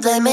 don't blame me.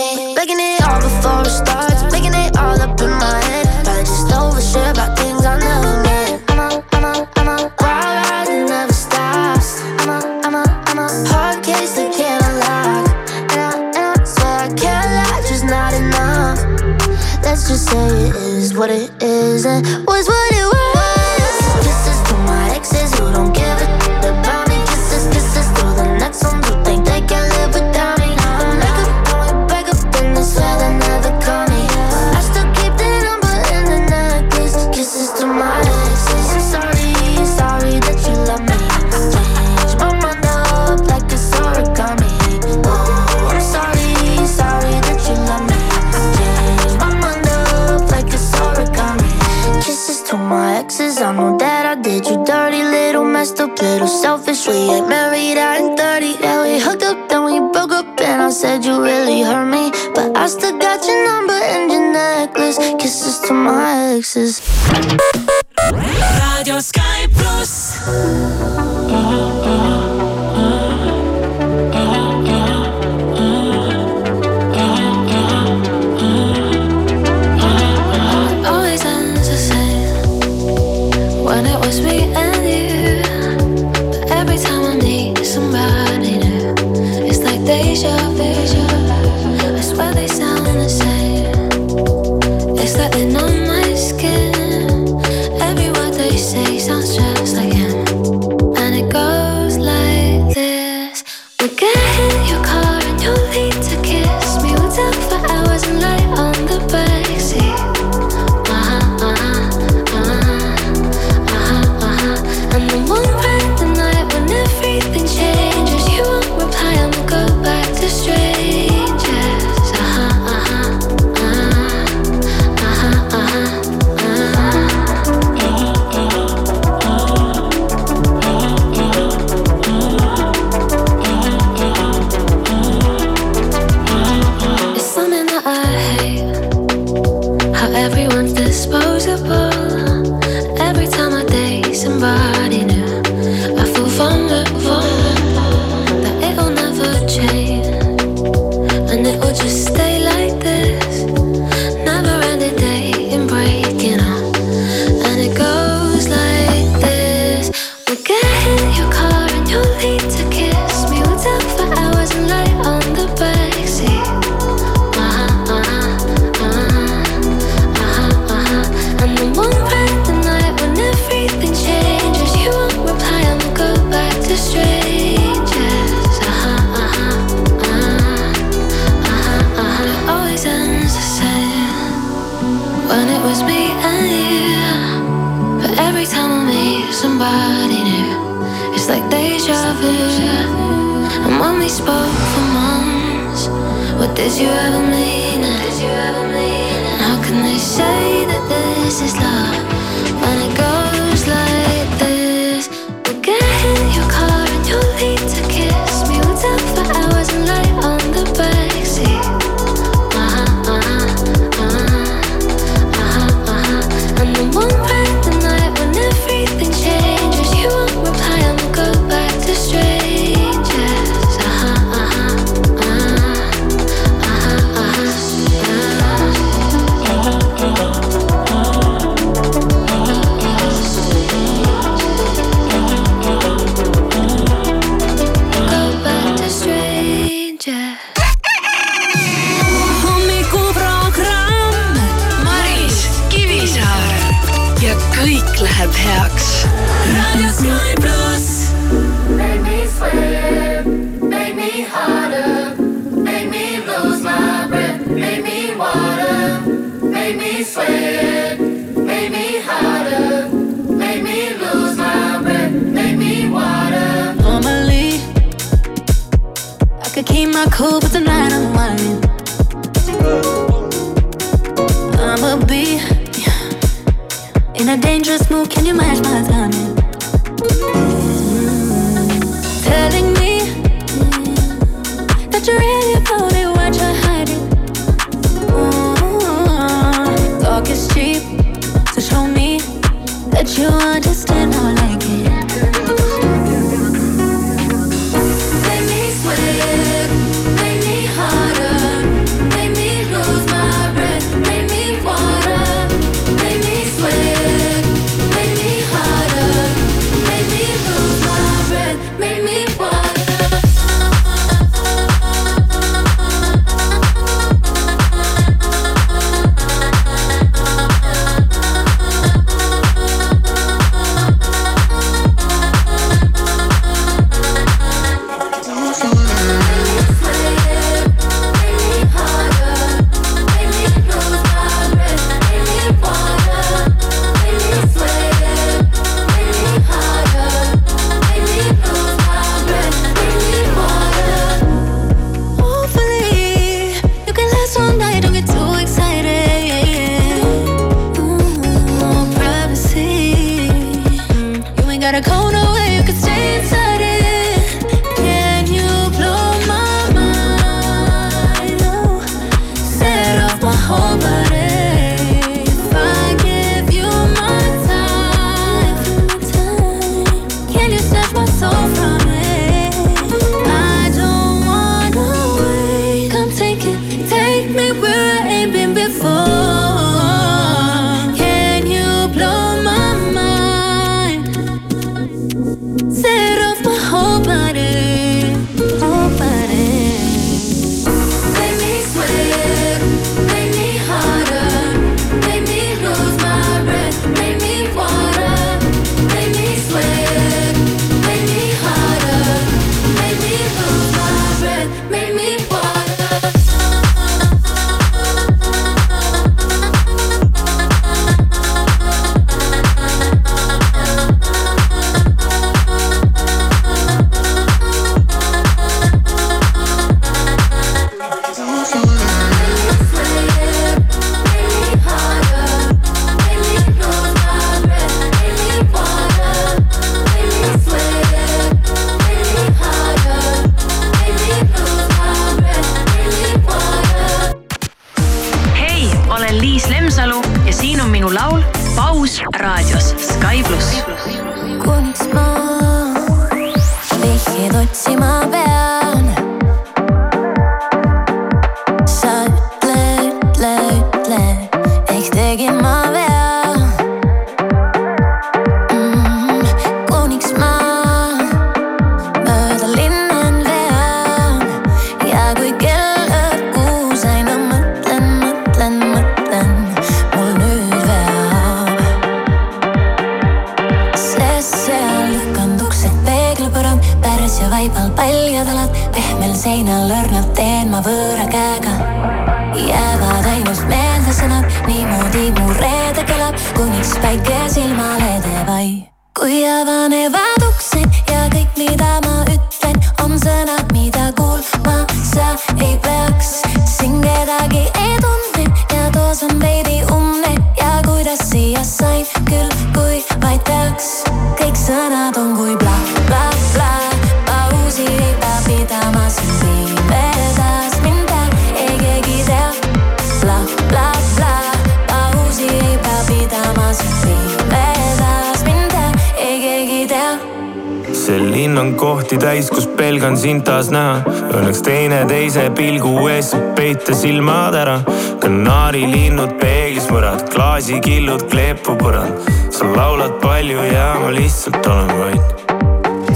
peita silmad ära. kanaarilinnud peeglis mõrad, klaasikillud kleepupõrand. sa laulad palju ja ma lihtsalt olen vait.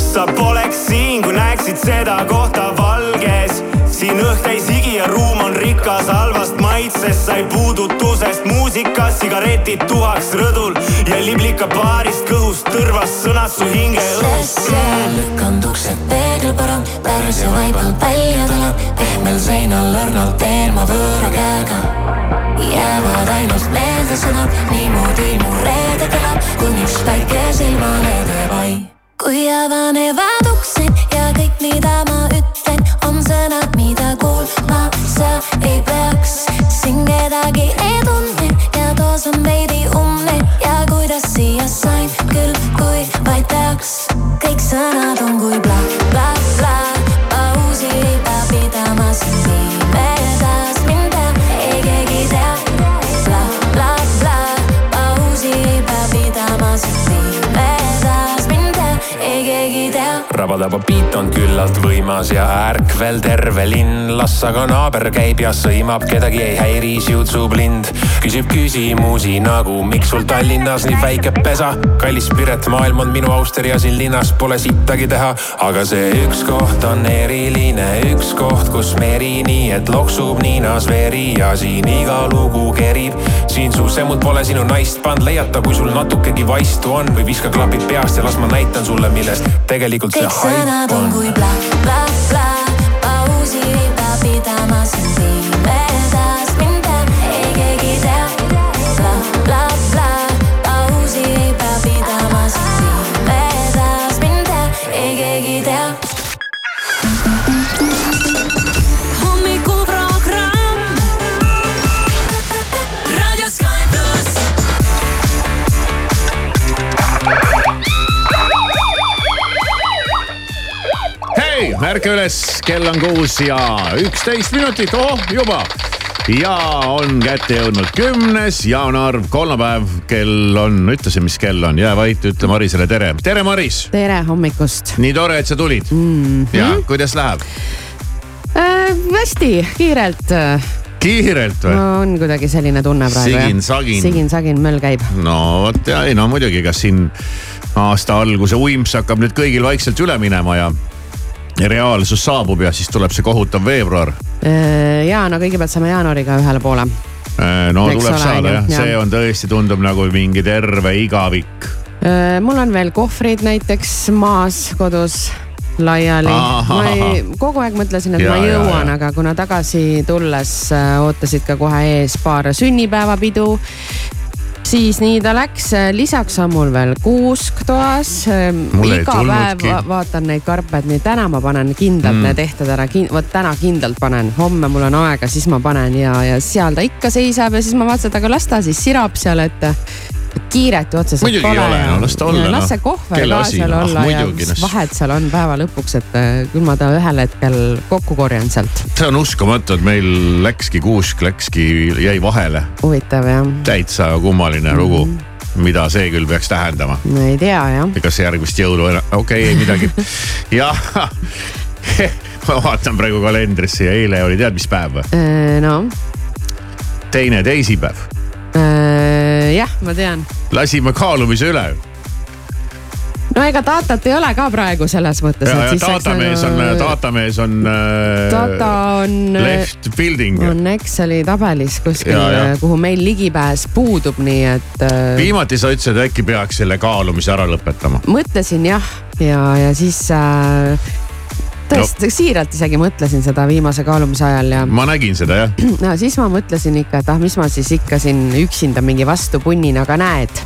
sa poleks siin, kui näeksid seda kohta valges. siin õhk täis higi ja ruum on rikas halvast maitsest, sai puudutusest muusikas, sigaretid tuhaks rõdul ja liblika paarist kõhust tõrvas sõnas su hinge õhku. sest seal kanduks see peegelpõrand naisi vaibal välja tuleb pehmel seinal õrnalt teen ma võõra käega. Jäävad ainult meelde sõnad niimoodi mu reede kõlab kuniks päike silmale teeb ai kui avan aga naaber käib ja sõimab, kedagi ei häiri, siutsub lind. küsib küsimusi nagu, miks sul Tallinnas nii väike pesa? kallis Piret, maailm on minu auster ja siin linnas pole sittagi teha. aga see üks koht on eriline, üks koht, kus meri nii, et loksub niinas veri ja siin iga lugu kerib. siin su semmud pole sinu naist pannud, leiata, kui sul natukegi vaistu on või viska klapid peast ja las ma näitan sulle, millest tegelikult see haip on. kui bla, bla, bla ärka üles kell on kuus ja üksteist minutit, oh juba. ja on kätte jõudnud kümnes jaanuar, kolmapäev, kell on, ütlesin, mis kell on, jää vait, ütle Marisele tere. tere, Maris. tere hommikust. nii tore, et sa tulid mm. -hmm. ja kuidas läheb äh,? hästi, kiirelt kiirelt või? on kuidagi selline tunne praegu jah. Sigin-sagin. möll käib. no vot ja ei no muidugi, kas siin aasta alguse uimps hakkab nüüd kõigil vaikselt üle minema ja reaalsus saabub ja siis tuleb see kohutav veebruar. ja no kõigepealt saame jaanuariga ühele poole. no Eks tuleb ole, saada jah, jah. see on tõesti, tundub nagu mingi terve igavik. mul on veel kohvrid näiteks maas kodus laiali. Ma ei, kogu aeg mõtlesin, et Ja, ma ja, jõuan, ja. aga kuna tagasi tulles äh, ootasid ka kohe ees paar sünnipäevapidu siis nii ta läks, lisaks on mul veel kuusk toas. Ei iga päev va vaatan neid karped, nii täna ma panen kindlalt mm. need ehted ära, vot täna kindlalt panen, homme mul on aega, siis ma panen ja, ja seal ta ikka seisab ja siis ma vaatasin, et aga las ta siis sirab seal, et kiiret ju otseselt Muidugi ei pole ole, ja- no las ta olla, ja las noh. see kohver ka seal noh, olla ja muidugi, mis noh. vahet seal on päeva lõpuks, et äh, küll ma ta ühel hetkel kokku korjan sealt. see on uskumatu, et meil läkski kuusk, läkski, jäi vahele. huvitav jah, täitsa kummaline lugu, mida see küll peaks tähendama. ma ei tea jah. kas järgmist jõulu enam, okei okay,, ei midagi. jah, ma vaatan praegu kalendrisse ja eile oli tead, mis päev või? no teine teisipäev. Äh, jah, ma tean. lasime kaalumise üle. no ega datat ei ole ka praegu selles mõttes. datamees on, datamees on äh, Data on, left building. on Exceli tabelis kuskil kuhu meil ligipääs puudub, nii et äh, viimati sa ütlesid, et äkki peaks selle kaalumise ära lõpetama. mõtlesin jah, ja, ja siis äh, tõesti no. siiralt isegi mõtlesin seda viimase kaalumise ajal ja ma nägin seda jah. no siis ma mõtlesin ikka, et ah, mis ma siis ikka siin üksinda mingi vastu punnin, aga näed.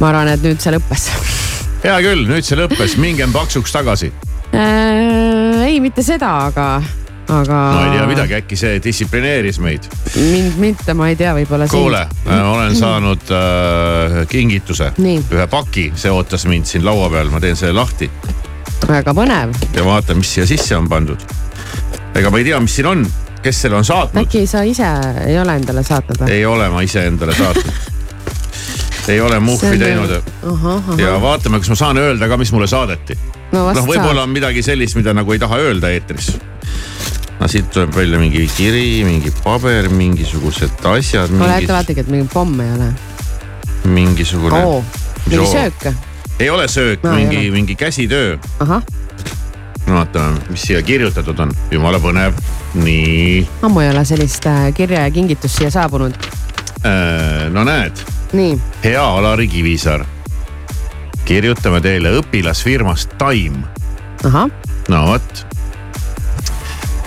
ma arvan, et nüüd see lõppes hea küll, nüüd see lõppes, mingem paksuks tagasi. äh,. ei, mitte seda, aga, aga. no ei tea midagi, äkki see distsiplineeris meid. mind mitte, ma ei tea, võib-olla. kuule, olen saanud äh, kingituse, ühe paki, see ootas mind siin laua peal, ma teen selle lahti väga põnev, ja vaatan, mis siia sisse on pandud. ega ma ei tea, mis siin on, kes selle on saatnud, äkki sa ise ei ole endale saatnud või? ei ole ma ise endale saatnud. ei ole muhvi teinud ja vaatame, kas ma saan öelda ka, mis mulle saadeti. no noh, võib-olla on midagi sellist, mida nagu ei taha öelda eetris. no siit tuleb välja mingi kiri, mingi paber, mingisugused asjad, ole mingi, ettevaatlik, et mingi pomm ei ole. mingisugune mingi söök, ei ole söök No, mingi mingi käsitöö. no vaatame, mis siia kirjutatud on, jumala põnev. nii ammu ei ole sellist äh, kirja ja kingitust siia saabunud. äh,, no näed, hea Alari Kivisaar. kirjutame teile õpilasfirmast ahah, no vot.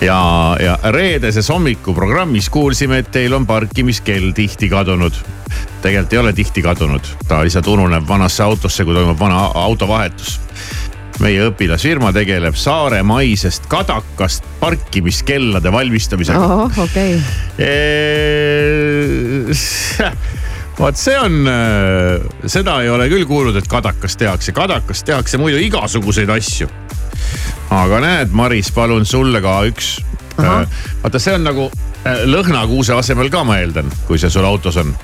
ja, ja reedeses hommikuprogrammis kuulsime, et teil on parkimiskell tihti kadunud. Tegelikult ei ole tihti kadunud, ta lihtsalt ununeb vanasse autosse, kui toimub vana autovahetus meie õpilasfirma tegeleb saaremaisest kadakast parkimiskellade valmistamisega oh, okei okay., vot see on, seda ei ole küll kuulnud, et kadakast tehakse, kadakast tehakse muidu igasuguseid asju. aga näed, Maris, palun sulle ka üks. Ahah. vaata, see on nagu eh, lõhnakuuse asemel ka, ma eeldan, kui see sul autos on.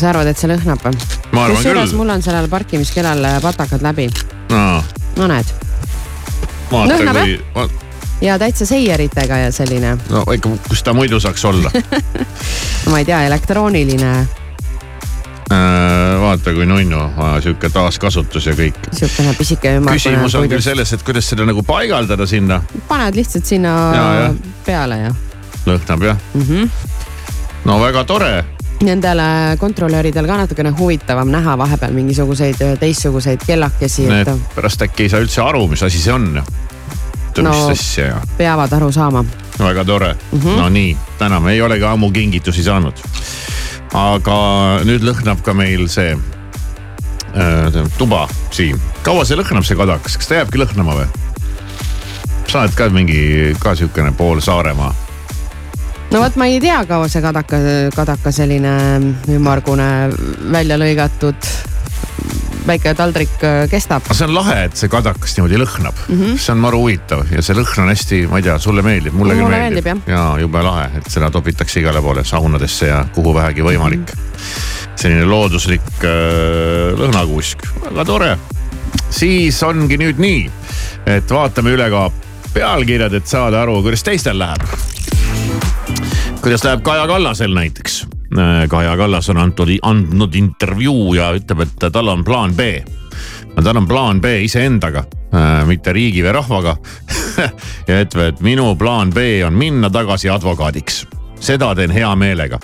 Sa arvad, et see lõhnab või? ma kusjuures mul on sellel parkimiskellal patakad läbi, no no näed, Lõhnab, kui, ja täitsa seieritega ja selline, no ikka, kus ta muidu saaks olla ma ei tea, elektrooniline Äh, vaata kui nunnu, sihuke taaskasutus ja kõik. sihukene pisike ümmargune küsimus on küll selles, et kuidas seda nagu paigaldada sinna. paned lihtsalt sinna Ja, ja. peale ja lõhnab jah mm. -hmm. no väga tore Nendele kontrolöridel ka natukene huvitavam näha vahepeal mingisuguseid öö, teistsuguseid kellakesi, et Need pärast äkki ei saa üldse aru, mis asi see on. No. asja ja peavad aru saama. väga tore mm. -hmm. no nii, täname, ei olegi ammu kingitusi saanud. aga nüüd lõhnab ka meil see äh, tuba siin. kaua see lõhnab, see kadakas, kas ta jääbki lõhnama või? sa oled ka mingi, ka sihukene pool Saaremaa. No vot, ma ei tea, kaua see kadaka, kadaka selline ümmargune välja lõigatud väike taldrik öö, kestab. see on lahe, et see kadakas niimoodi lõhnab mm. -hmm. see on maru huvitav ja see lõhn on hästi, ma ei tea, sulle meeldib, mulle küll meeldib, meeldib, ja jube lahe, et seda topitakse igale poole saunadesse ja kuhu vähegi võimalik mm. -hmm. selline looduslik äh, lõhnakuusk, väga tore. siis ongi nüüd nii, et vaatame üle ka pealkirjad, et saada aru, kuidas teistel läheb. Kuidas läheb Kaja Kallasel näiteks? Kaja Kallas on andnud, andnud intervjuu ja ütleb, et tal on plaan B. tal on plaan B iseendaga, mitte riigi või rahvaga ja ütleb, et minu plaan B on minna tagasi advokaadiks. seda teen hea meelega.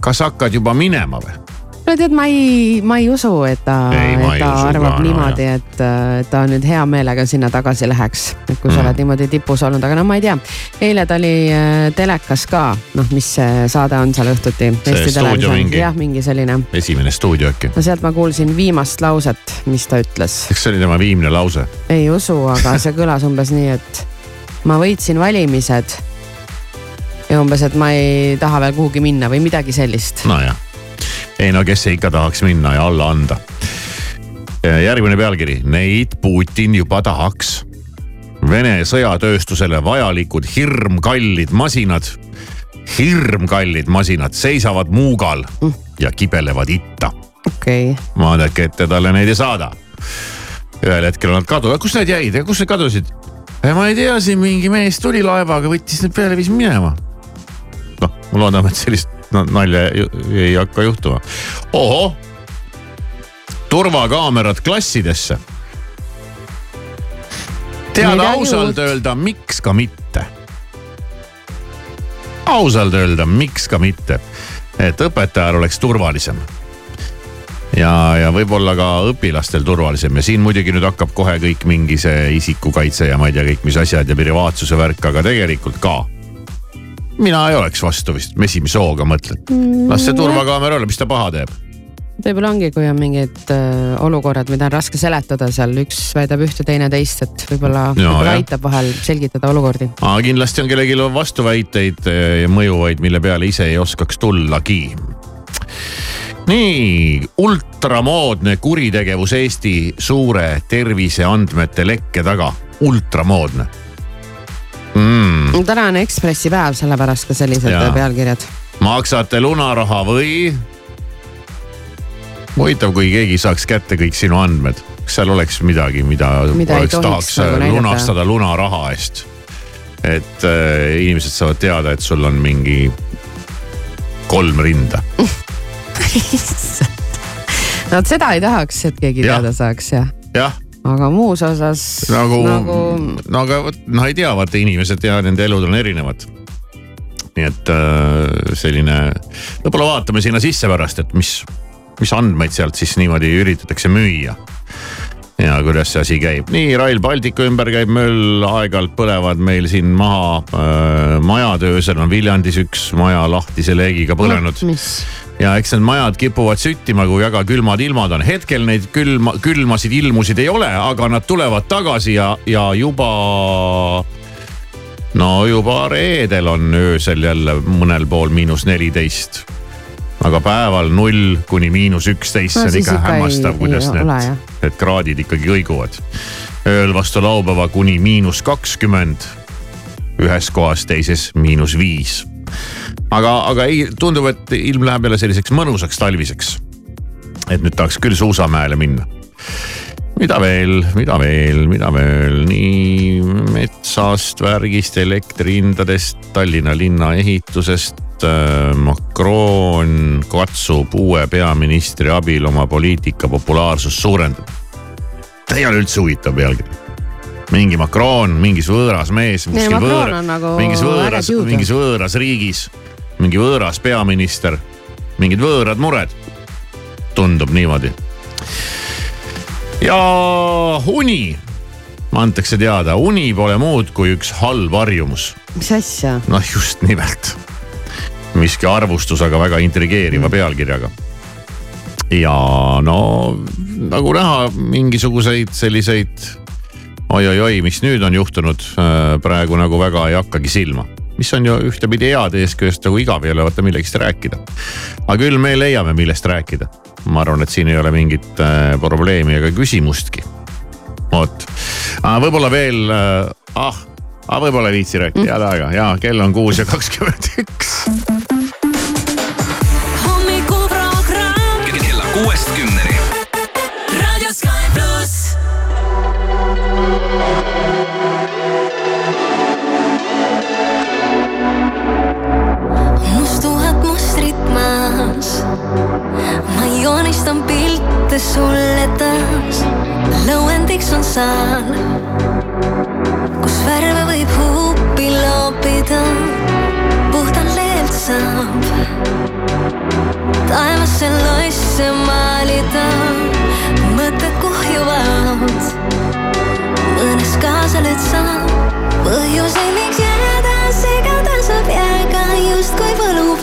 kas hakkad juba minema või? No tead, ma ei, ma ei usu, et ta, et ta arvab ka, niimoodi no,, et et ta nüüd hea meelega sinna tagasi läheks. et kui mm. sa oled niimoodi tipus olnud, aga no ma ei tea. eile ta oli äh, telekas ka, noh, mis saade on seal õhtuti. jah, mingi selline. esimene stuudio äkki. no sealt ma kuulsin viimast lauset, mis ta ütles. eks see oli tema viimne lause? ei usu, aga see kõlas umbes nii, et ma võitsin valimised. ja umbes, et ma ei taha veel kuhugi minna või midagi sellist. nojah, ei no kes ikka tahaks minna ja alla anda järgmine pealkiri, neid Putin juba tahaks. Vene sõjatööstusele vajalikud hirmkallid masinad, hirmkallid masinad seisavad Muugal ja kibelevad itta. okei okay.. vaadake ette, talle neid ei saada. ühel hetkel on nad kadunud, kus need jäid, kus need kadusid? ma ei tea, siin mingi mees tuli laevaga, võttis need peale, viis minema. noh, ma loodan, et sellist nalja ei hakka juhtuma. ohoh turvakaamerad klassidesse. tead ausalt öelda, miks ka mitte? ausalt öelda, miks ka mitte, et õpetajal oleks turvalisem ja, ja võib-olla ka õpilastel turvalisem ja siin muidugi nüüd hakkab kohe kõik mingi see isikukaitse ja ma ei tea kõik mis asjad ja privaatsuse värk, aga tegelikult ka. Mina ei oleks vastu vist, esimese hooga mõtlen. las see turvakaamera olla, mis ta paha teeb võib-olla ongi, kui on mingid äh, olukorrad, mida on raske seletada seal, üks väidab ühte, teine teist, et võib-olla võib aitab vahel selgitada olukordi. aga kindlasti on kellelgi vastuväiteid äh, ja mõjuvaid, mille peale ise ei oskaks tullagi. nii, ultramoodne kuritegevus Eesti suure terviseandmete lekke taga, ultramoodne mm.. täna on Ekspressi päev, sellepärast ka sellised ja. pealkirjad. maksate lunaraha või huvitav, kui keegi saaks kätte kõik sinu andmed, kas seal oleks midagi, mida, mida oleks, tahaks nagu lunastada lunaraha eest? et äh, inimesed saavad teada, et sul on mingi kolm rinda no vot seda ei tahaks, et keegi ja. teada saaks jah. jah aga muus osas nagu, nagu.... no aga vot, noh ei tea, vaata inimesed ja nende elud on erinevad. nii et äh, selline, võib-olla vaatame sinna sisse pärast, et mis mis andmeid sealt siis niimoodi üritatakse müüa ja kuidas see asi käib. nii Rail Balticu ümber käib möll, aeg-ajalt põlevad meil siin maha äh, majad, öösel on Viljandis üks maja lahtise leegiga põlenud no,. ja eks need majad kipuvad süttima, kui väga külmad ilmad on. hetkel neid külma, külmasid ilmusid ei ole, aga nad tulevad tagasi ja, ja juba no juba reedel on öösel jälle mõnel pool miinus neliteist aga päeval null kuni miinus üksteist no,, see on ikka hämmastav, kuidas ei, need, need kraadid ikkagi kõiguvad. ööl vastu laupäeva kuni miinus kakskümmend, ühes kohas, teises miinus viis. aga, aga ei, tundub, et ilm läheb jälle selliseks mõnusaks talviseks. et nüüd tahaks küll suusamäele minna mida veel, mida veel, mida veel, nii metsast, värgist, elektrihindadest, Tallinna linna ehitusest, Äh, Macron katsub uue peaministri abil oma poliitika populaarsust suurendada. see ei ole üldse huvitav pealkiri. mingi Macron, mingis võõras mees, kuskil võõra, nagu mingis võõras, mingis võõras riigis, mingi võõras peaminister, mingid võõrad mured. tundub niimoodi. Ja uni antakse teada, uni pole muud kui üks halb harjumus. mis asja? noh, just nimelt miski arvustus, aga väga intrigeeriva pealkirjaga. ja no nagu näha, mingisuguseid selliseid oi-oi-oi, mis nüüd on juhtunud, äh, praegu nagu väga ei hakkagi silma mis on ju ühtepidi hea, teisest küljest nagu igav ei ole vaata millegist rääkida. aga küll me leiame, millest rääkida. Ma arvan, et siin ei ole mingit äh, probleemi ega küsimustki. vot, võib-olla veel äh,, ah, ah, võib-olla ei viitsi rääkida mm., head aega ja kell on kuus ja kakskümmend üks. sisestan pilte sulle taas. lõuendiks on saan, kus värve võib huupi loopida. puhtalt leelt saab taevasse loisse maalida, mõtted kuhjuvad. mõnes kaasa nüüd saab põhjuseid, miks jääda, segaduseb jääga justkui võlu.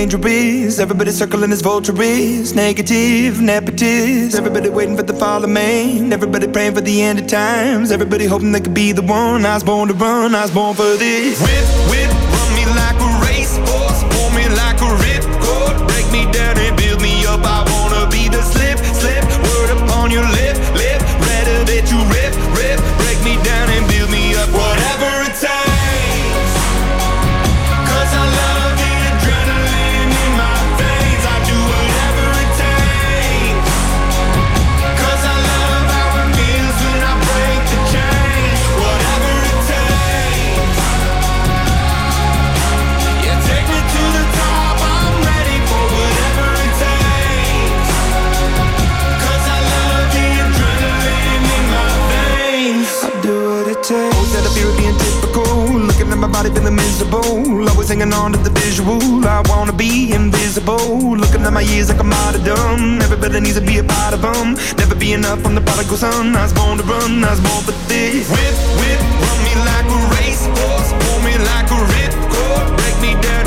World could be dangerous. Everybody circling as vultures. Negative, nepotist. Everybody waiting for the fall of man. Everybody praying for the end of times. Everybody hoping they could be the one. I was born to run. I was born for this. Hanging on to the visual. I wanna be invisible. Looking at my years like I'm out of dumb. Everybody needs to be a part of them. Never be enough from the prodigal son. I was born to run, I was born for this. Whip, whip, run me like a racehorse. Pull me like a ripcord. Break me down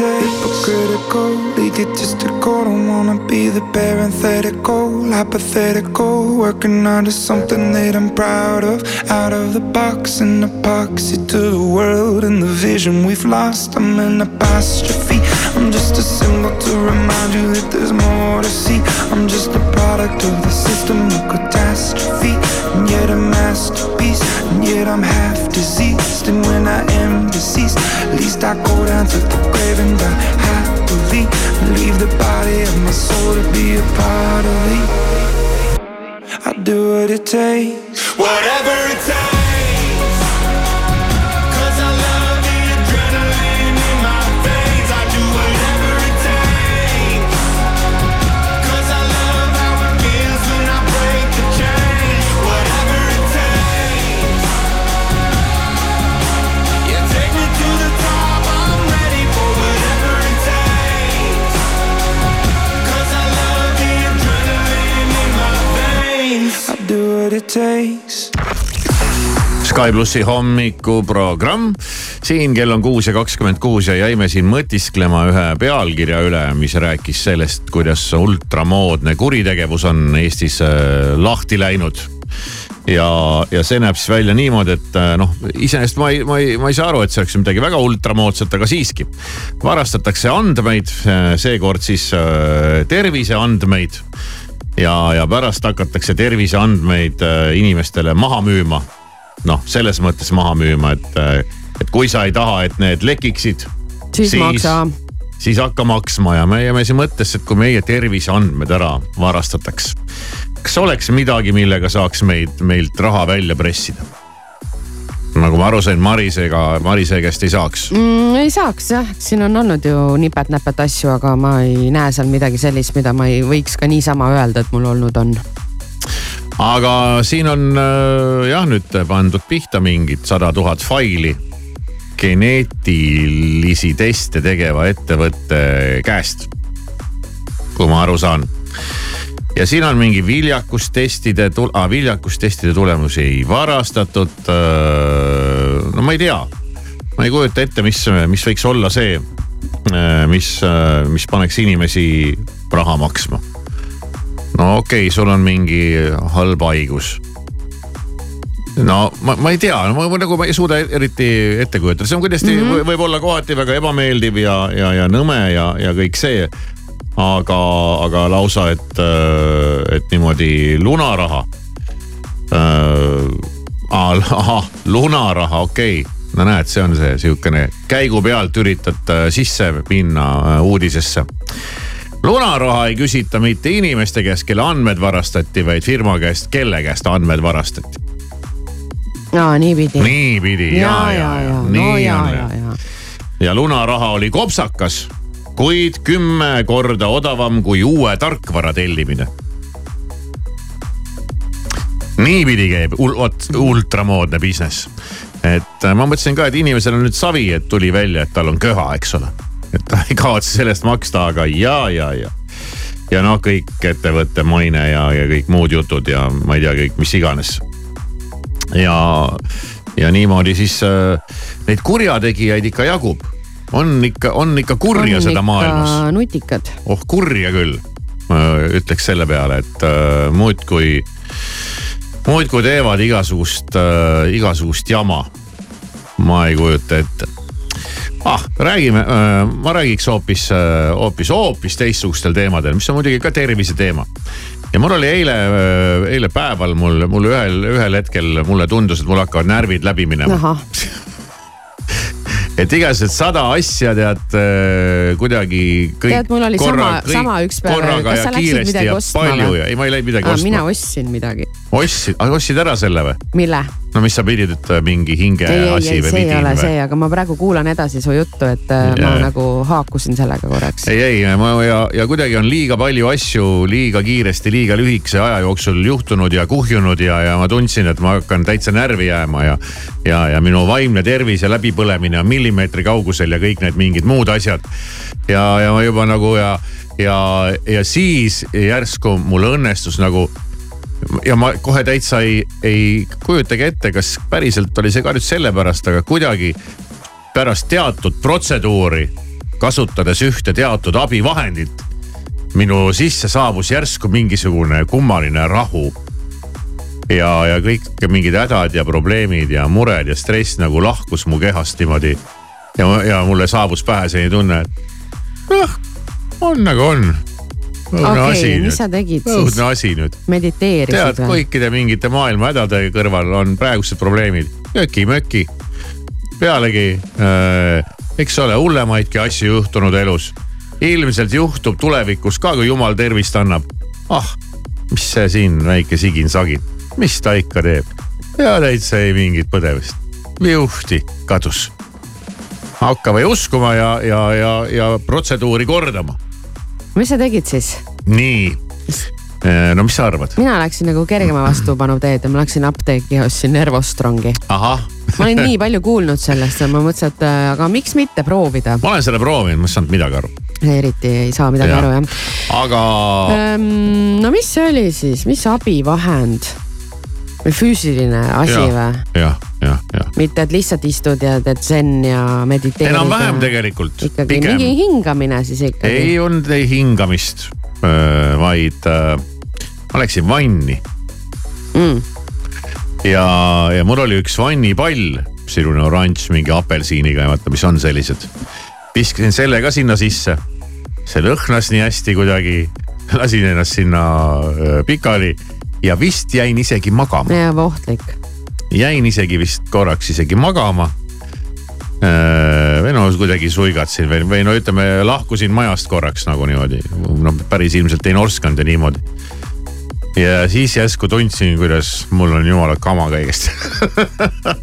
what it takes. Hypocritical, egotistical. Don't wanna be the parenthetical, hypothetical. Working under something that I'm proud of. Out of the box and epoxy to the world and the vision we've lost. I'm an apostrophe. I'm just a symbol to remind you that there's more to see. I'm just a product of the system of catastrophe. And yet a masterpiece. And yet I'm half diseased. And when I am deceased, at least I go down to the grave and die happily. And Leave the body of my soul to be a part of me. I do what it takes. Whatever it takes. Sky plussi hommikuprogramm. siin kell on kuus ja kakskümmend kuus ja jäime siin mõtisklema ühe pealkirja üle, mis rääkis sellest, kuidas ultramoodne kuritegevus on Eestis äh, lahti läinud ja, ja see näeb siis välja niimoodi, et äh, noh, iseenesest ma ei, ma ei, ma ei saa aru, et see oleks midagi väga ultramoodsat, aga siiski. varastatakse andmeid, äh, seekord siis terviseandmeid ja, ja pärast hakatakse terviseandmeid inimestele maha müüma. Noh, selles mõttes maha müüma, et, et kui sa ei taha, et need lekiksid. siis maksa. siis hakka maksma ja me jääme siin mõttesse, et kui meie terviseandmed ära varastataks. kas oleks midagi, millega saaks meid, meilt raha välja pressida? nagu ma aru sain, Marisega, Marise käest ei saaks mm, ei saaks jah, siin on olnud ju nipet-näpet asju, aga ma ei näe seal midagi sellist, mida ma ei võiks ka niisama öelda, et mul olnud on. Aga siin on äh, jah nüüd pandud pihta mingid sada tuhat faili geneetilisi teste tegeva ettevõtte käest. kui ma aru saan. ja siin on mingi viljakustestide tul-, ah, viljakustestide tulemusi ei varastatud. no ma ei tea, ma ei kujuta ette, mis, mis võiks olla see, mis, mis paneks inimesi raha maksma no okei okay,, sul on mingi halb haigus. no ma, ma ei tea, ma nagu ma ei suuda eriti ette kujutada, see on kindlasti mm -hmm. võib olla kohati väga ebameeldiv ja, ja, ja nõme ja, ja kõik see. aga, aga lausa, et, et niimoodi lunaraha äh,. ahah, lunaraha, okei okay. no näed, see on see sihukene käigu pealt üritad äh, sisse minna äh, uudisesse lunaraha ei küsita mitte inimeste käest, kelle andmed varastati, vaid firma käest, kelle käest andmed varastati. aa, niipidi. niipidi ja, ja, ja, ja, no nii ja, on. ja, ja. ja lunaraha oli kopsakas, kuid kümme korda odavam kui uue tarkvara tellimine. niipidi käib ul, vot ultramoodne business. et äh, ma mõtlesin ka, et inimesel on nüüd savi, et tuli välja, et tal on köha, eks ole. Et ta ei kavatse sellest maksta, aga ja, ja, ja. ja noh, kõik ettevõtte maine ja, ja kõik muud jutud ja ma ei tea, kõik mis iganes. ja, ja niimoodi siis äh, neid kurjategijaid ikka jagub. on ikka, on ikka kurja On seda ikka maailmas nutikad. oh kurja küll, ütleks selle peale, et äh, muudkui, muudkui teevad igasugust äh,, igasugust jama. ma ei kujuta ette. Ah, räägime äh,, ma räägiks hoopis äh,, hoopis, hoopis teistsugustel teemadel, mis on muidugi ka tervise teema. ja mul oli eile äh,, eile päeval mul, mul ühel, ühel hetkel mulle tundus, et mul hakkavad närvid läbi minema et igasugused sada asja tead äh, kuidagi kõik. Tead, mul oli sama- sama üks päev, korraga ja kiiresti midagi ja ostma palju ja ei, ma ei läinud midagi Aa, mina ostma. ostsin midagi. ostsid, ostsid ära selle või? mille? no mis sa pidid, et äh, mingi hinge ei, ei, asi ei, või see ei ole või? see, aga ma praegu kuulan edasi su juttu, et äh, ma nagu haakusin sellega korraks. ei, ei, ma ja, ja kuidagi on liiga palju asju liiga kiiresti, liiga lühikese aja jooksul juhtunud ja kuhjunud ja, ja ma tundsin, et ma hakkan täitsa närvi jääma ja. ja, ja minu vaimne tervis ja läbipõlemine on millimeetri kaugusel ja kõik need mingid muud asjad. ja, ja ma juba nagu ja, ja, ja siis järsku mul õnnestus nagu ja ma kohe täitsa ei, ei kujutagi ette, kas päriselt oli see ka nüüd sellepärast, aga kuidagi pärast teatud protseduuri, kasutades ühte teatud abivahendit, minu sisse saabus järsku mingisugune kummaline rahu. ja, ja kõik mingid hädad ja probleemid ja mured ja stress nagu lahkus mu kehast niimoodi. Ja, ja mulle saabus pähe selline tunne, et noh, on nagu on. okei, mis sa tegid siis? õudne asi nüüd mediteerisid tead, või? kõikide mingite maailma hädade kõrval on praegused probleemid köki-möki. pealegi äh,, eks ole, hullemaidki asju juhtunud elus. ilmselt juhtub tulevikus ka, kui jumal tervist annab. ah, mis see siin väike sigin-sagin, mis ta ikka teeb? ja täitsa ei mingit põdevust. juhti kadus. Hakka või uskuma ja, ja, ja, ja protseduuri kordama. mis sa tegid siis? nii, no mis sa arvad? mina läksin nagu kergema vastupanu teed ja ma läksin apteeki ja ostsin Nervostrongi. ma olin nii palju kuulnud sellest ja ma mõtlesin, et äh, aga miks mitte proovida. ma olen seda proovinud, ma ei saanud midagi aru. eriti ei saa midagi Jah. aru jah aga ähm,. no mis see oli siis, mis abivahend? Või füüsiline asi või? jah, jah, jah. mitte, et lihtsalt istud ja teed zen ja mediteerid. enam-vähem. tegelikult. ikkagi mingi hingamine siis ikkagi. ei olnud ei hingamist, vaid äh, ma läksin vanni Mm. ja, ja mul oli üks vannipall, selline oranž mingi apelsiniga ja vaata, mis on sellised. viskasin selle ka sinna sisse. see lõhnas nii hästi kuidagi, lasin ennast sinna pikali ja vist jäin isegi magama, ja ohtlik. jäin isegi vist korraks isegi magama. või no kuidagi suigatsin või, või no ütleme, lahkusin majast korraks nagu niimoodi, no päris ilmselt ei norskanud ja niimoodi ja siis järsku tundsin, kuidas mul on jumala kama kõigest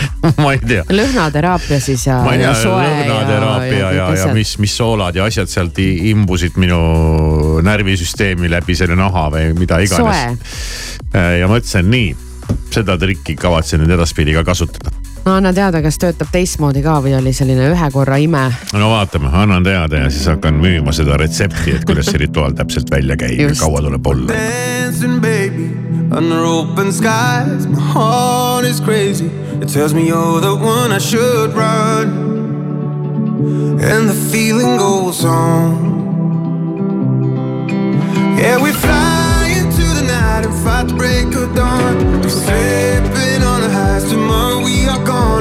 ma ei tea, lõhnateraapia siis ja, ma ei ja tea, lõhnateraapia ja, ja, ja, ja mis, mis soolad ja asjad sealt imbusid minu närvisüsteemi läbi selle naha või mida iganes. soe. ja mõtlesin nii, seda trikki kavatsen nüüd edaspidi ka kasutada. No anna teada, kas töötab teistmoodi ka või oli selline ühe korra ime. no vaatame, annan teada ja siis hakkan müüma seda retsepti, et kuidas see rituaal täpselt välja käib ja Just. kaua tuleb olla. Dancing, baby, under open skies. My heart is crazy. It tells me you're the one I should run. And the feeling goes on. Yeah, we fly into the night and fight the break of dawn. We're slipping on the highs. Tomorrow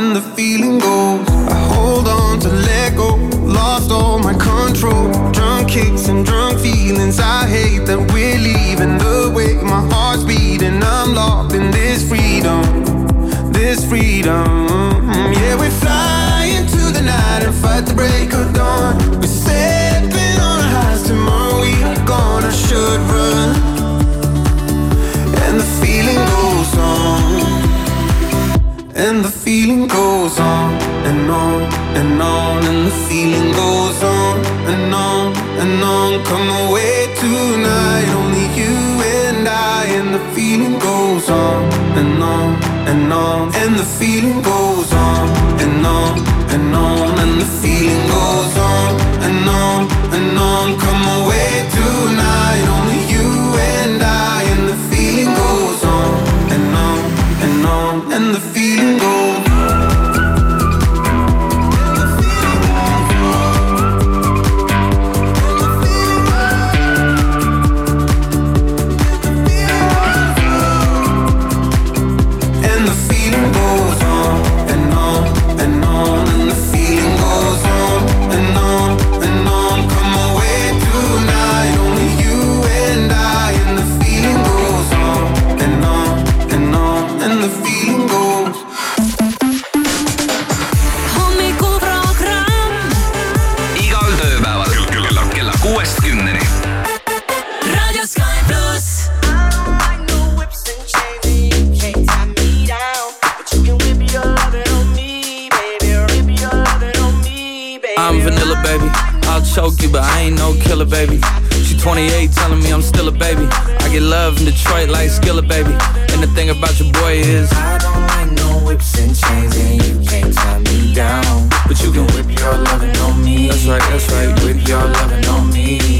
on, and the feeling She 28, telling me I'm still a baby. I get love in Detroit like Skilla, baby. And the thing about your boy is, I don't like no whips and chains, and you can't tie me down. but you can whip. Your loving on me. That's right, that's right. Whip your loving on me.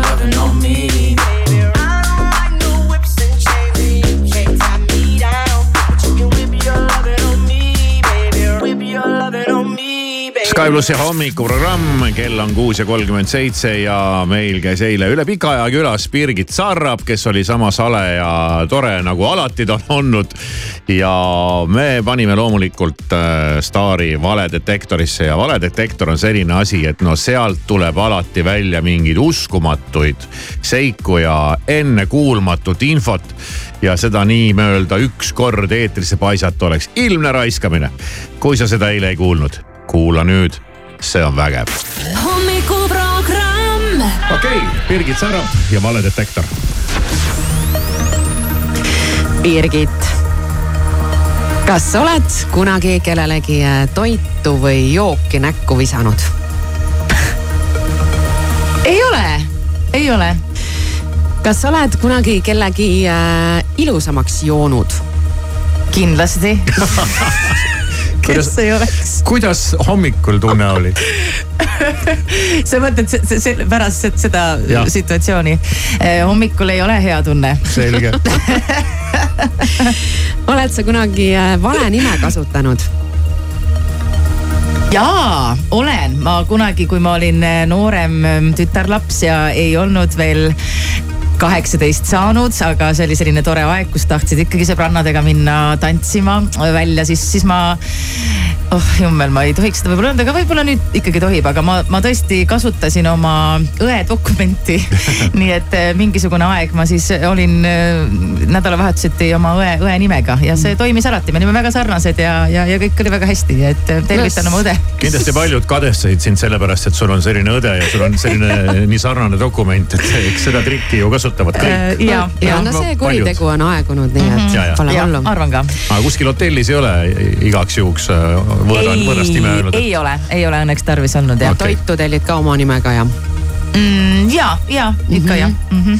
Sky plussi hommikuprogramm, kell on kuus ja kolmkümmend seitse ja meil käis eile üle pika aja külas Birgit Sarrap, kes oli sama sale ja tore nagu alati ta on olnud. ja me panime loomulikult äh, staari valedetektorisse ja valedetektor on selline asi, et no sealt tuleb alati välja mingeid uskumatuid seiku ja ennekuulmatut infot. ja seda nii-öelda üks kord eetrisse paisata oleks ilmne raiskamine. kui sa seda eile ei kuulnud kuula nüüd, see on vägev. hommikuprogramm. okei okay,, Birgit Sarap ja valedetektor. Birgit, kas oled kunagi kellelegi äh, toitu või jooki näkku visanud? ei ole, ei ole. kas oled kunagi kellegi äh, ilusamaks joonud? kindlasti kes ei oleks. kuidas hommikul tunne oli sa mõtled se- se- selle pärast se- seda Jah. situatsiooni? hommikul ei ole hea tunne. selge oled sa kunagi äh, vale nime kasutanud? jaa, olen, ma kunagi, kui ma olin äh, noorem ähm, tütarlaps ja ei olnud veel kaheksateist saanud, aga see oli selline tore aeg, kus tahtsid ikkagi sõbrannadega minna tantsima välja, siis, siis ma. oh jummel, ma ei tohiks seda võib-olla öelda, aga võib-olla nüüd ikkagi tohib, aga ma, ma tõesti kasutasin oma õe dokumenti nii et äh, mingisugune aeg ma siis olin äh, nädalavahetuseti oma õe, õe nimega ja see toimis alati, me olime väga sarnased ja, ja, ja kõik oli väga hästi, et äh, tervitan oma õde. kindlasti paljud kadestasid sind sellepärast, et sul on selline õde ja sul on selline nii sarnane dokument, et eks seda trikki ju kasutavad kõik. ja, ja no see kuritegu on aegunud, nii et Ja, ja. pole ja hullu. arvan ka. aga kuskil hotellis ei ole igaks juhuks äh, võõra, võõrast nime öelnud? ei ole, ei ole õnneks tarvis olnud jah Okei. toitu tellid ka oma nimega ja mm,. ja, ja ikka jah mm -hmm.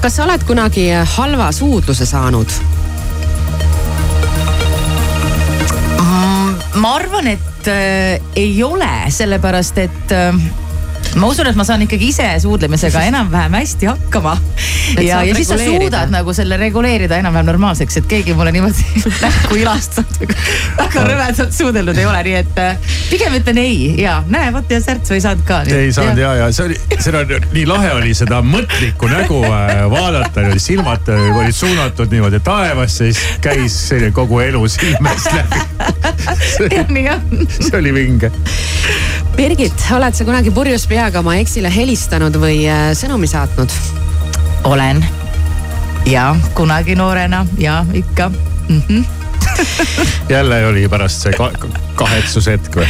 kas sa oled kunagi halva suudluse saanud? Mm, ma arvan, et äh, ei ole, sellepärast et äh, ma usun, et ma saan ikkagi ise suudlemisega enam-vähem hästi hakkama. Ja, ja siis sa suudad nagu selle reguleerida enam-vähem normaalseks, et keegi mulle niimoodi näkku ilastanud väga rõvedalt suudelnud ei ole, nii et äh, pigem ütlen ei ja näe, vot ja särtsu ei saanud ka. ei saanud ja, ja see oli, oli nii lahe oli seda mõtlikku nägu äh, vaadata, silmad äh, olid suunatud niimoodi taevasse, siis käis selline kogu elu silmest läbi. see oli vinge. Birgit, oled sa kunagi purjus peaga oma eksile helistanud või äh, sõnumi saatnud? olen ja kunagi noorena ja ikka mm. -hmm. jälle oli pärast see ka kahetsushetk või?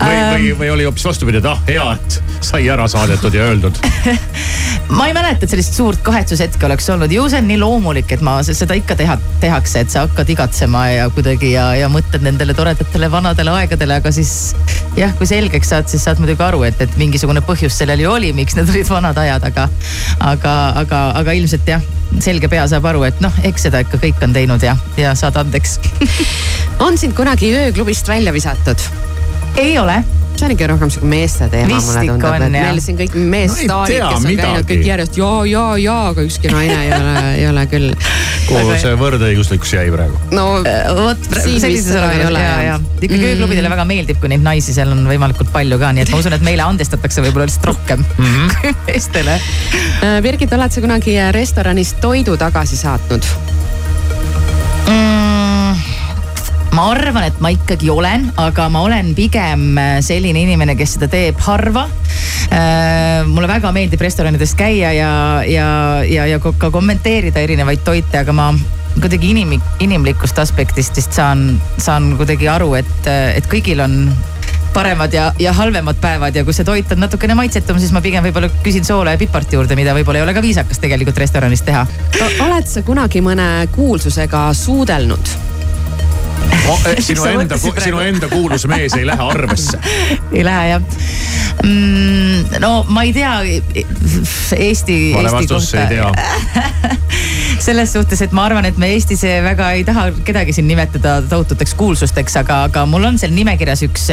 Või, või, või oli hoopis vastupidi, et ah hea, et sai ära saadetud ja öeldud. ma ei mäleta, et sellist suurt kahetsushetke oleks olnud, ju see on nii loomulik, et ma seda ikka teha, tehakse, et sa hakkad igatsema ja kuidagi ja, ja mõtled nendele toredatele vanadele aegadele, aga siis jah, kui selgeks saad, siis saad muidugi aru, et, et mingisugune põhjus sellel ju oli, miks need olid vanad ajad, aga, aga, aga, aga ilmselt jah, selge pea saab aru, et noh, eks seda ikka kõik on teinud ja, ja saad andeks on sind kunagi ööklubist välja visatud? Ei ole see on ikka rohkem sihuke meeste teema, mulle ikka tundub, on, et jah. meil siin kõik No ei meesstaarid, tea kes on midagi. käinud kõik järjest ja, ja, ja, aga ükski naine ei ole, ei ole küll. kuhu see võrdõiguslikkus jäi praegu? no vot Siin sellises seda ei ole, ja, jah. ja ikkagi Mm. ööklubidele väga meeldib, kui neid naisi seal on võimalikult palju ka, nii et ma usun, et meile andestatakse võib-olla lihtsalt rohkem kui meestele. Äh, Birgit, oled sa kunagi restoranis toidu tagasi saatnud? mm, ma arvan, et ma ikkagi olen, aga ma olen pigem äh, selline inimene, kes seda teeb harva. mulle väga meeldib restoranides käia ja, ja, ja, ja ka kommenteerida erinevaid toite, aga ma kuidagi inimlik, inimlikust aspektist vist saan, saan kuidagi aru, et, et kõigil on paremad ja, ja halvemad päevad ja kui see toit on natukene maitsetum, siis ma pigem võib-olla küsin soola ja pipart juurde, mida võib-olla ei ole ka viisakas tegelikult restoranis teha. oled sa kunagi mõne kuulsusega suudelnud? sinu enda, sinu enda kuulus mees ei lähe arvesse. ei lähe jah mm,. no ma ei tea Eesti. vale vastus, ei tea selles suhtes, et ma arvan, et me Eestis väga ei taha kedagi siin nimetada tohututeks kuulsusteks, aga, aga mul on seal nimekirjas üks,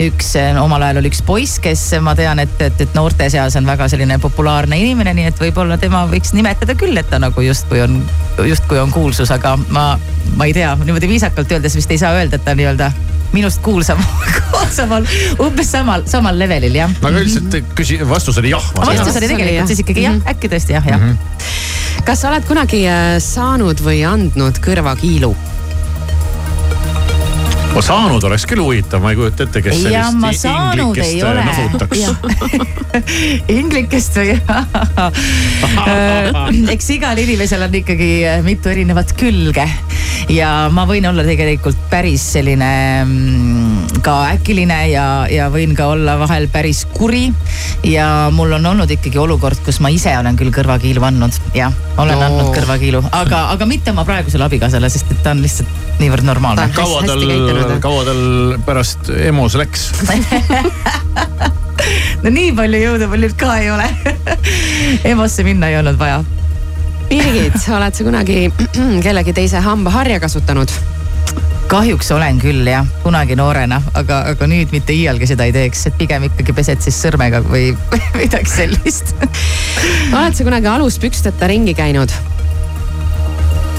üks omal ajal oli üks poiss, kes ma tean, et, et, et noorte seas on väga selline populaarne inimene, nii et võib-olla tema võiks nimetada küll, et ta nagu justkui on, justkui on kuulsus, aga ma, ma ei tea, niimoodi viisakalt öeldes vist ei saa öelda, et ta nii-öelda minust kuulsam, kuulsamal, umbes samal, samal levelil jah. aga üldiselt küsi-, vastus oli jah. vastus oli tegelikult siis ikkagi jah, Mhm. äkki tõesti jah, jah. kas sa oled kunagi äh, saanud või andnud kõrvakiilu? Ma saanud oleks küll huvitav, ma ei kujuta ette, kes ja sellist inglikest ei ole. nahutaks. inglikest või Äh, eks igal inimesel on ikkagi äh, mitu erinevat külge ja ma võin olla tegelikult päris selline mm, ka äkiline ja, ja võin ka olla vahel päris kuri. ja mul on olnud ikkagi olukord, kus ma ise olen küll kõrvakiilu andnud, jah, olen No. andnud kõrvakiilu, aga, aga mitte oma praegusele abikaasale, sest et ta on lihtsalt niivõrd normaalne. kaua tal, kaua tal pärast EMO-s läks? no nii palju jõudu mul nüüd ka ei ole EMO-sse minna ei olnud vaja. Birgit, oled sa kunagi kellegi teise hambaharja kasutanud? Kahjuks olen küll jah, kunagi noorena, aga, aga nüüd mitte iialgi seda ei teeks, et pigem ikkagi pesed siis sõrmega või midagi sellist. oled sa kunagi aluspüksteta ringi käinud?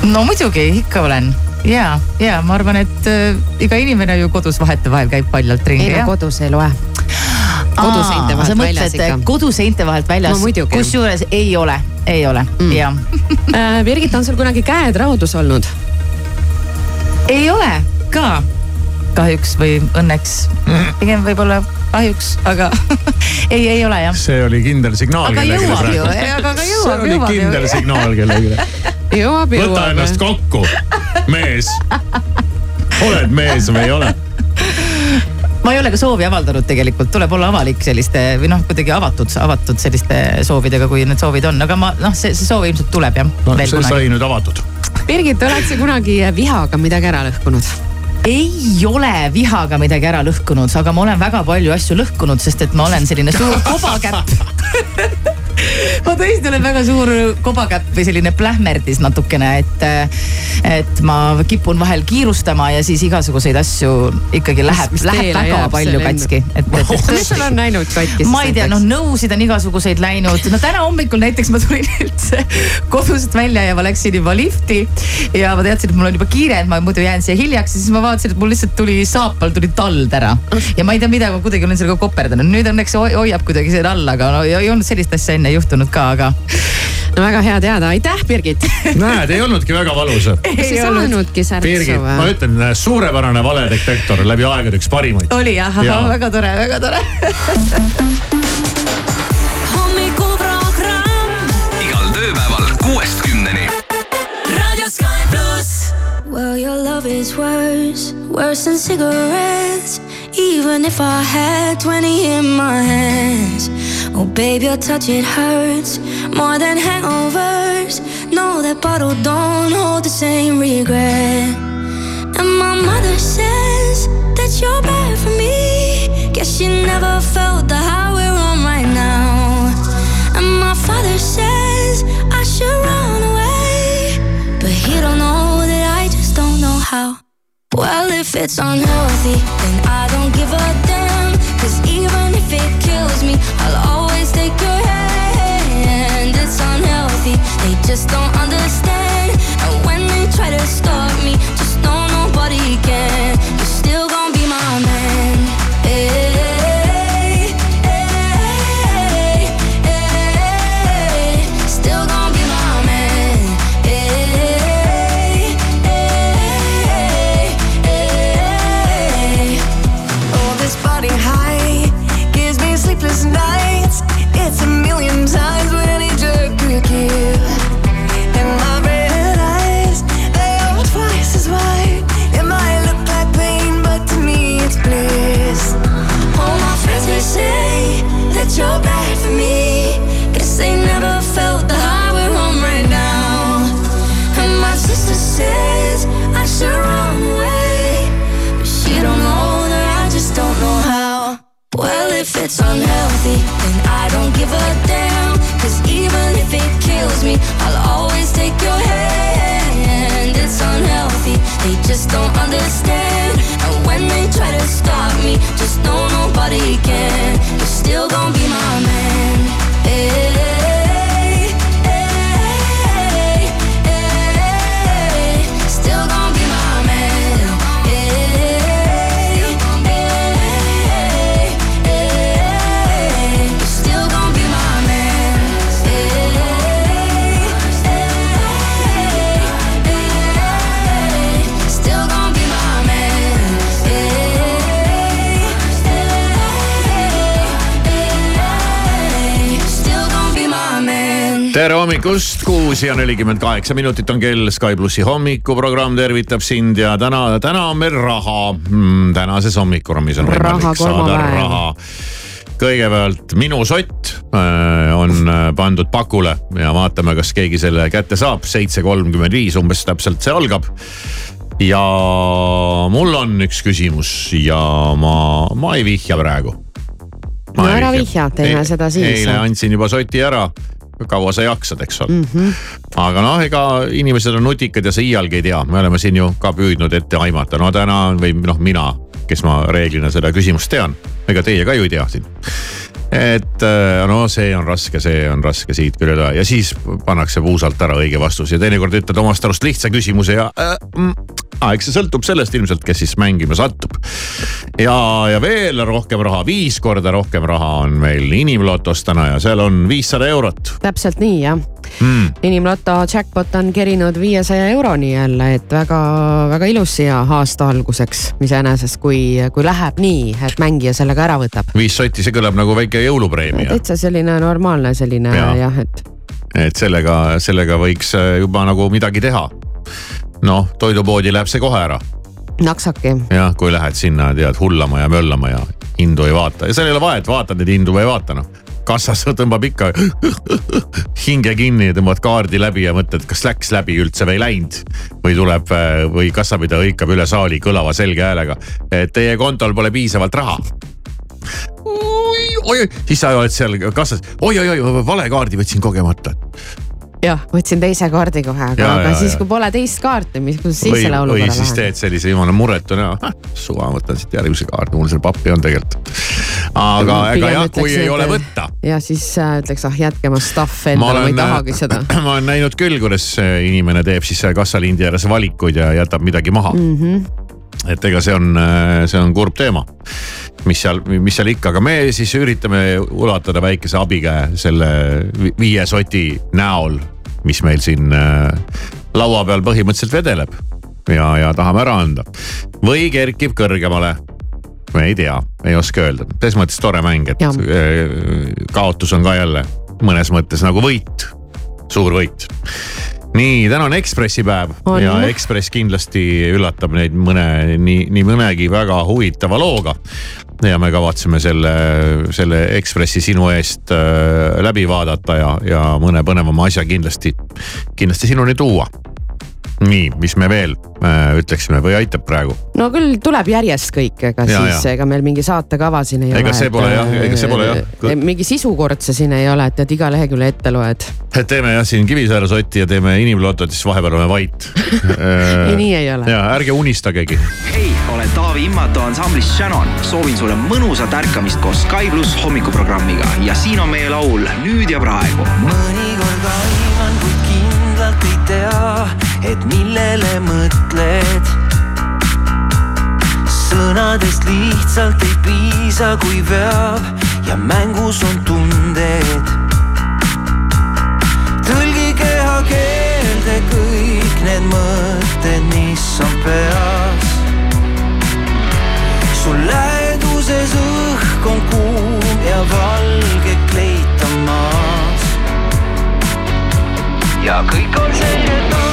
no muidugi, ikka olen ja, ja ma arvan, et äh, iga inimene ju kodus vahetevahel käib paljalt ringi. ei no kodus ei loe. koduseinte vahelt väljas ikka. koduseinte vahelt väljas No kusjuures ei ole, ei ole mm. ja Äh, Birgit, on sul kunagi käed raudus olnud? Ei ole ka kahjuks või õnneks, pigem võib-olla kahjuks, aga ei, ei ole jah. see oli kindel signaal. Aga jõuab ju, aga- aga jõuab, see oli jõuab ju. kindel signaal kellelegi. jõuab, võta jõuab. ennast kokku, mees. oled mees või ei ole? ma ei ole ka soovi avaldanud tegelikult, tuleb olla avalik selliste või noh, kuidagi avatud, avatud selliste soovidega, kui need soovid on, aga ma noh, see, see soov ilmselt tuleb jah. no see sai nüüd avatud. Birgit, oled sa kunagi vihaga midagi ära lõhkunud? ei ole vihaga midagi ära lõhkunud, aga ma olen väga palju asju lõhkunud, sest et ma olen selline suur kobakäpp ma tõesti olen väga suur kobakäpp või selline plähmerdis natukene, et, et ma kipun vahel kiirustama ja siis igasuguseid asju ikkagi läheb, läheb väga palju katki. mis sul on läinud katki? ma ei tea, noh nõusid on igasuguseid läinud, no täna hommikul näiteks ma tulin üldse kodust välja ja ma läksin juba lifti. ja ma teadsin, et mul on juba kiire, et ma muidu jään siia hiljaks ja siis ma vaatasin, et mul lihtsalt tuli saapal tuli tald ära. ja ma ei tea, mida ma kuidagi olen sellega koperdanud, nüüd õnneks hoi- hoiab kuidagi selle all, aga no ei olnud sellist asja enne juhtunud ka, aga. no väga hea teada, aitäh, Birgit. näed, ei olnudki väga valus. ei saanudki särtsu Birgit, ma ütlen, suurepärane valedetektor läbi aegade üks parimaid. oli jah, Jaa. väga tore, väga tore igal tööpäeval kuuest kümneni. Well, your love is worse, worse than cigarettes. Even if I had 20 in my hands. Oh, babe, your touch, it hurts more than hangovers. No, that bottle don't hold the same regret. And my mother says that you're bad for me. Guess she never felt the high we're on right now. And my father says I should run away. But he don't know that I just don't know how. Well, if it's unhealthy, then I don't give a damn. Cause it kills me, I'll always take your hand. It's unhealthy, they just don't understand. And when they try to stop me, just don't understand. And when they try to stop me, just know nobody can. You're still gonna be. Hommikust, kuus ja nelikümmend kaheksa minutit on kell, Sky plussi hommikuprogramm tervitab sind ja täna, täna on meil raha mm,. tänases hommikuruumis on võimalik saada kolmapäev. raha. kõigepealt minu sott äh, on äh, pandud pakule ja vaatame, kas keegi selle kätte saab, seitse kolmkümmend viis umbes täpselt see algab ja mul on üks küsimus ja ma, ma ei vihja praegu. no ära vihja, teeme seda siis. eile andsin juba soti ära, kaua sa jaksad, eks ole mm. -hmm. aga noh, ega inimesed on nutikad ja sa iialgi ei tea, me oleme siin ju ka püüdnud ette aimata, no täna on või noh, mina, kes ma reeglina seda küsimust tean, ega teie ka ju ei tea siin. et äh, no see on raske, see on raske siit küll üle ja siis pannakse puusalt ära õige vastus ja teinekord ütled omast arust lihtsa küsimuse ja äh, mm, ah, eks see sõltub sellest ilmselt, kes siis mängima satub. ja, ja veel rohkem raha, viis korda rohkem raha on meil inimlotos täna ja seal on viissada eurot täpselt nii jah mm. inimloto jackpot on kerinud viiesaja euroni jälle, et väga-väga ilus siia aasta alguseks iseenesest, kui, kui läheb nii, et mängija sellega ära võtab. viis sotti, see kõlab nagu väike jõulupreemia. täitsa selline normaalne selline Ja. jah, et et sellega, sellega võiks äh, juba nagu midagi teha. Noh, toidupoodi läheb see kohe ära naksake. jah, kui lähed sinna tead hullama ja möllama ja hindu ei vaata ja seal ei ole vahet, vaatad neid hindu või ei vaata noh. kassas tõmbab ikka hinge kinni tõmbad kaardi läbi ja mõtled, kas läks läbi üldse või ei läinud. või tuleb äh, või kassapidaja hõikab üle saali kõlava selge häälega, et teie kontol pole piisavalt raha oi-oi, siis sa oled seal kassas oi, oi-oi-oi, vale kaardi võtsin kogemata. Jah, võtsin teise kaardi kohe, aga, Ja, aga ja, siis, ja. kui pole teist kaarti, mis, kuidas siis või, selle või olukorra siis lahendad? teed sellise jumala muretuna, suva, võtan siit järgmise kaardi, mul seal pappi on tegelikult. aga ega jah, kui ei ole võtta. ja siis äh, ütleks, ah jätke oma stuff endale, ma ei tahagi seda ma olen näinud küll, kuidas äh, inimene teeb siis seal kassalindi ääres valikuid ja jätab midagi maha mm. -hmm. Et ega see on, see on kurb teema. mis seal, mis seal ikka, aga me siis üritame ulatada väikese abikäe selle vi- viie soti näol, mis meil siin äh, laua peal põhimõtteliselt vedeleb ja, ja tahame ära anda. või kerkib kõrgemale. me ei tea, ei oska öelda, selles mõttes tore mäng, et Jah. äh, kaotus on ka jälle mõnes mõttes nagu võit, suur võit nii, täna on Ekspressi päev On. ja Ekspress kindlasti üllatab neid mõne, nii, nii mõnegi väga huvitava looga. ja me kavatseme selle, selle Ekspressi sinu eest äh, läbi vaadata ja, ja mõne põnevama asja kindlasti, kindlasti sinuni tuua. Nii, mis me veel äh, ütleksime või aitab praegu? no küll tuleb järjest kõik, ega Ja, siis ega meil mingi saatekava siin ei Ega ole. see pole jah, ega see pole jah. mingi sisukord see siin ei ole, et tead iga lehekülje ette loed. et teeme jah siin Kivisaare sotti ja teeme inimlotot, siis vahepeal oleme vait ei, nii ei ole. ja ärge unistagegi. hei, olen Taavi Immato ansamblist Shannon. soovin sulle mõnusat ärkamist koos Sky pluss hommikuprogrammiga ja siin on meie laul Nüüd ja praegu. mõnikord aiman, et millele mõtled. sõnadest lihtsalt ei piisa, kui veab ja mängus on tunded. tõlgi kehakeelde kõik need mõtted, mis on peas. su läheduses õhk on kuum ja valge kleit on maas. ja kõik on selge taas,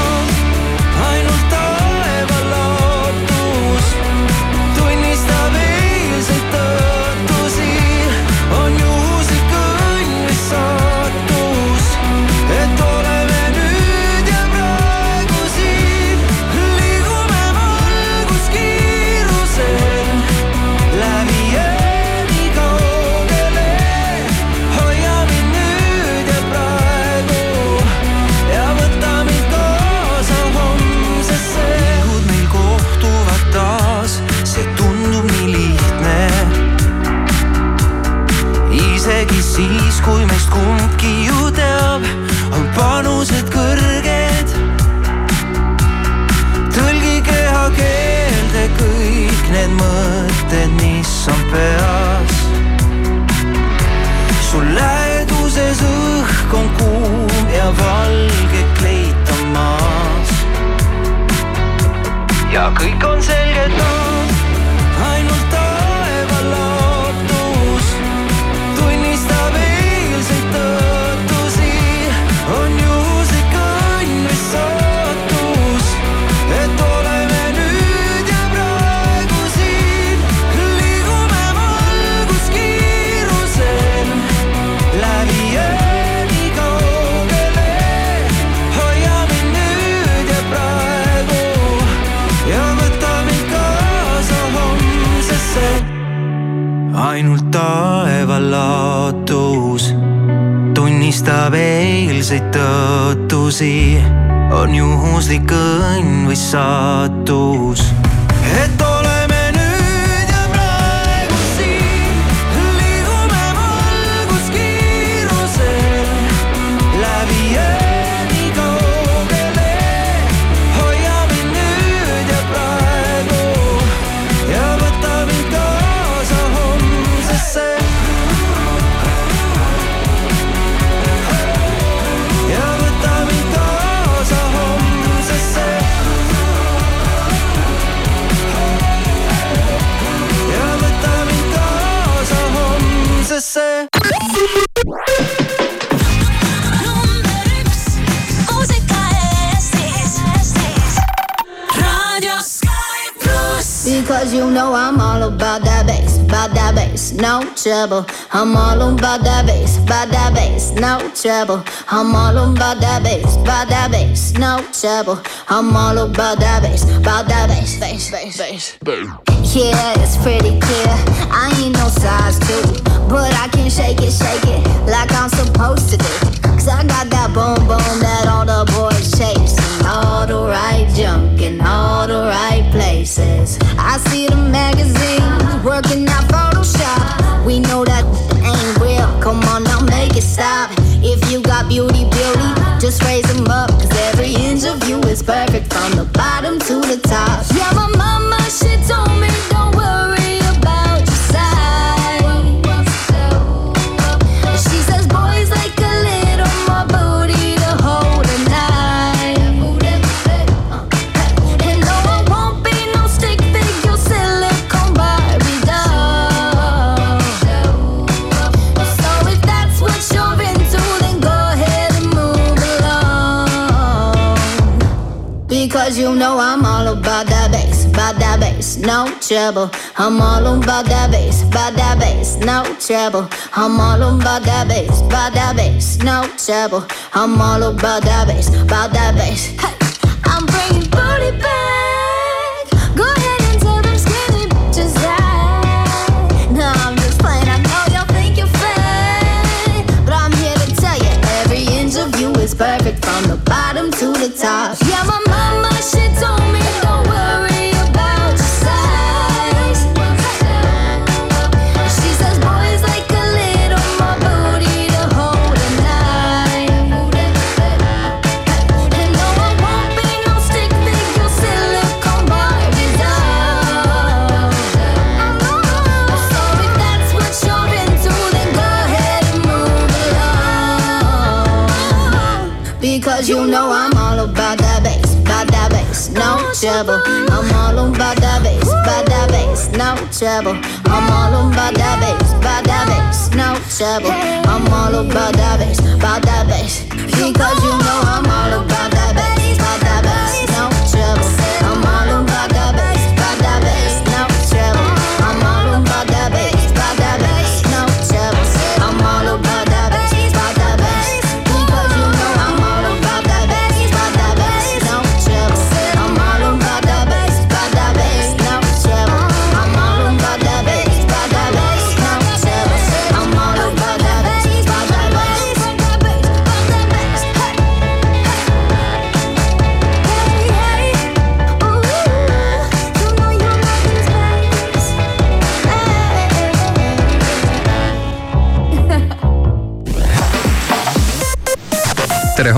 meist kumbki ju teab, on panused kõrged. tõlgi kehakeelde kõik need mõtted, mis on peas. su läheduses õhk on kuum ja valge kleit on maas. ja kõik on selge tunnistab eilseid tõotusi, on juhuslik õnn või saatus. Because you know I'm all about that bass, about that bass, no trouble. I'm all about that bass, about that bass, no trouble. I'm all about that bass, about that bass, no trouble. I'm all about that bass, about that bass, bass, bass, bass. Yeah, it's pretty clear. I ain't no size two, but I can shake it, shake it like I'm supposed to do. Cause I got that boom boom that all the boys I see the magazines working out know I'm all about that bass, about that bass, no trouble. I'm all about that bass, about that bass, no trouble. I'm all about that bass, about that bass, no trouble. I'm all about that bass, about that bass. Hey, I'm bringing booty back. Go ahead and tell them skinny bitches that. No, I'm just playing. I know y'all think you're fat, but I'm here to tell you every inch of you is perfect from the bottom to the top. You know I'm all about that bass, about that bass, no trouble. I'm all about that bass, about that bass, no trouble. I'm all about that bass, about that bass, no trouble. I'm all about that bass, about that bass. Because you know I'm all about that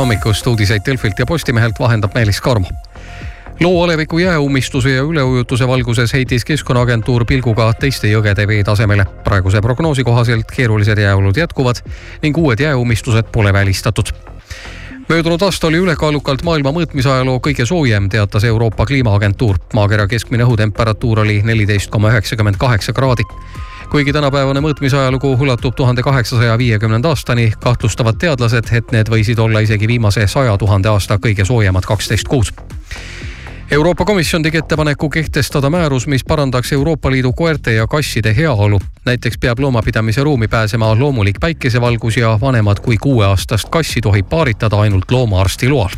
hommikust, uudiseid Delfilt ja Postimehelt vahendab Meelis Karmo loo aleviku jääummistuse ja üleujutuse valguses heitis Keskkonnaagentuur pilguga teiste jõgede veetasemele. praeguse prognoosi kohaselt keerulised jääolud jätkuvad ning uued jääummistused pole välistatud möödunud aasta oli ülekaalukalt maailma mõõtmisajaloo kõige soojem, teatas Euroopa Kliimaagentuur. maakera keskmine õhutemperatuur oli neliteist koma üheksakümmend kaheksa kraadi. Kuigi tänapäevane mõõtmisajalugu ulatub tuhande kaheksasaja viiekümnenda aastani, kahtlustavad teadlased, et need võisid olla isegi viimase saja tuhande aasta kõige soojemad kaksteist kuud Euroopa Komisjon tegi ettepaneku kehtestada määrus, mis parandaks Euroopa Liidu koerte ja kasside heaolu. näiteks peab loomapidamise ruumi pääsema loomulik päikesevalgus ja vanemad kui kuueaastast kassi tohib paaritada ainult loomaarsti loal.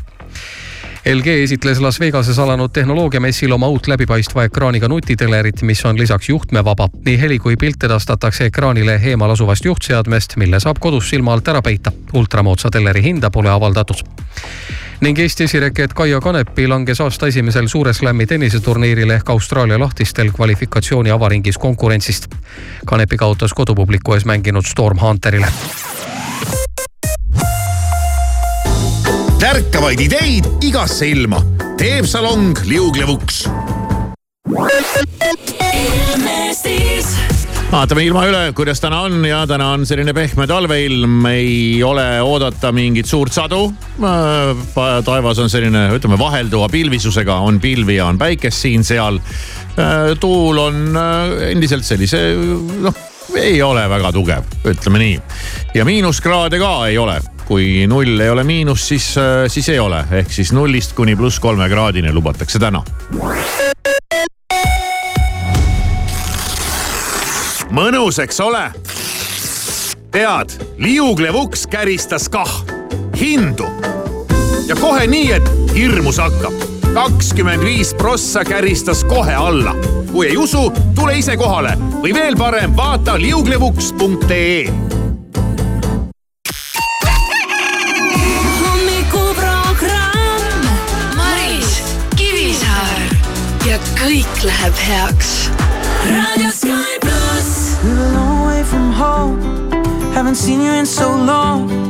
LG esitles Las Vegases alanud tehnoloogiamessil oma uut läbipaistva ekraaniga nutitelerit, mis on lisaks juhtmevaba. nii heli kui pilt edastatakse ekraanile eemal asuvast juhtseadmest, mille saab kodus silma alt ära peita. ultramoodsa teleri hinda pole avaldatud ning Eesti esireket Kaia Kanepi langes aasta esimesel Suure Slami tenniseturniiril ehk Austraalia lahtistel kvalifikatsiooni avaringis konkurentsist. Kanepi kaotas kodupubliku ees mänginud Storm Hunterile. Tärkavaid ideid igasse ilma teeb salong liuglevuks vaatame ilma üle, kuidas täna on ja täna on selline pehme talveilm, ei ole oodata mingit suurt sadu. taevas on selline, ütleme vahelduva pilvisusega, on pilvi ja on päikest siin-seal. tuul on äh, endiselt sellise, noh, ei ole väga tugev, ütleme nii. ja miinuskraade ka ei ole, kui null ei ole miinus, siis, äh, siis ei ole, ehk siis nullist kuni pluss kolme kraadini lubatakse täna. mõnus, eks ole? tead, liuglevuks käristas kah hindu ja kohe nii, et hirmus hakkab. kakskümmend viis prossa käristas kohe alla. kui ei usu, tule ise kohale või veel parem, vaata liuglevuks.ee ja kõik läheb heaks. raadio Sky pluss. We were a long way from home. Haven't seen you in so long.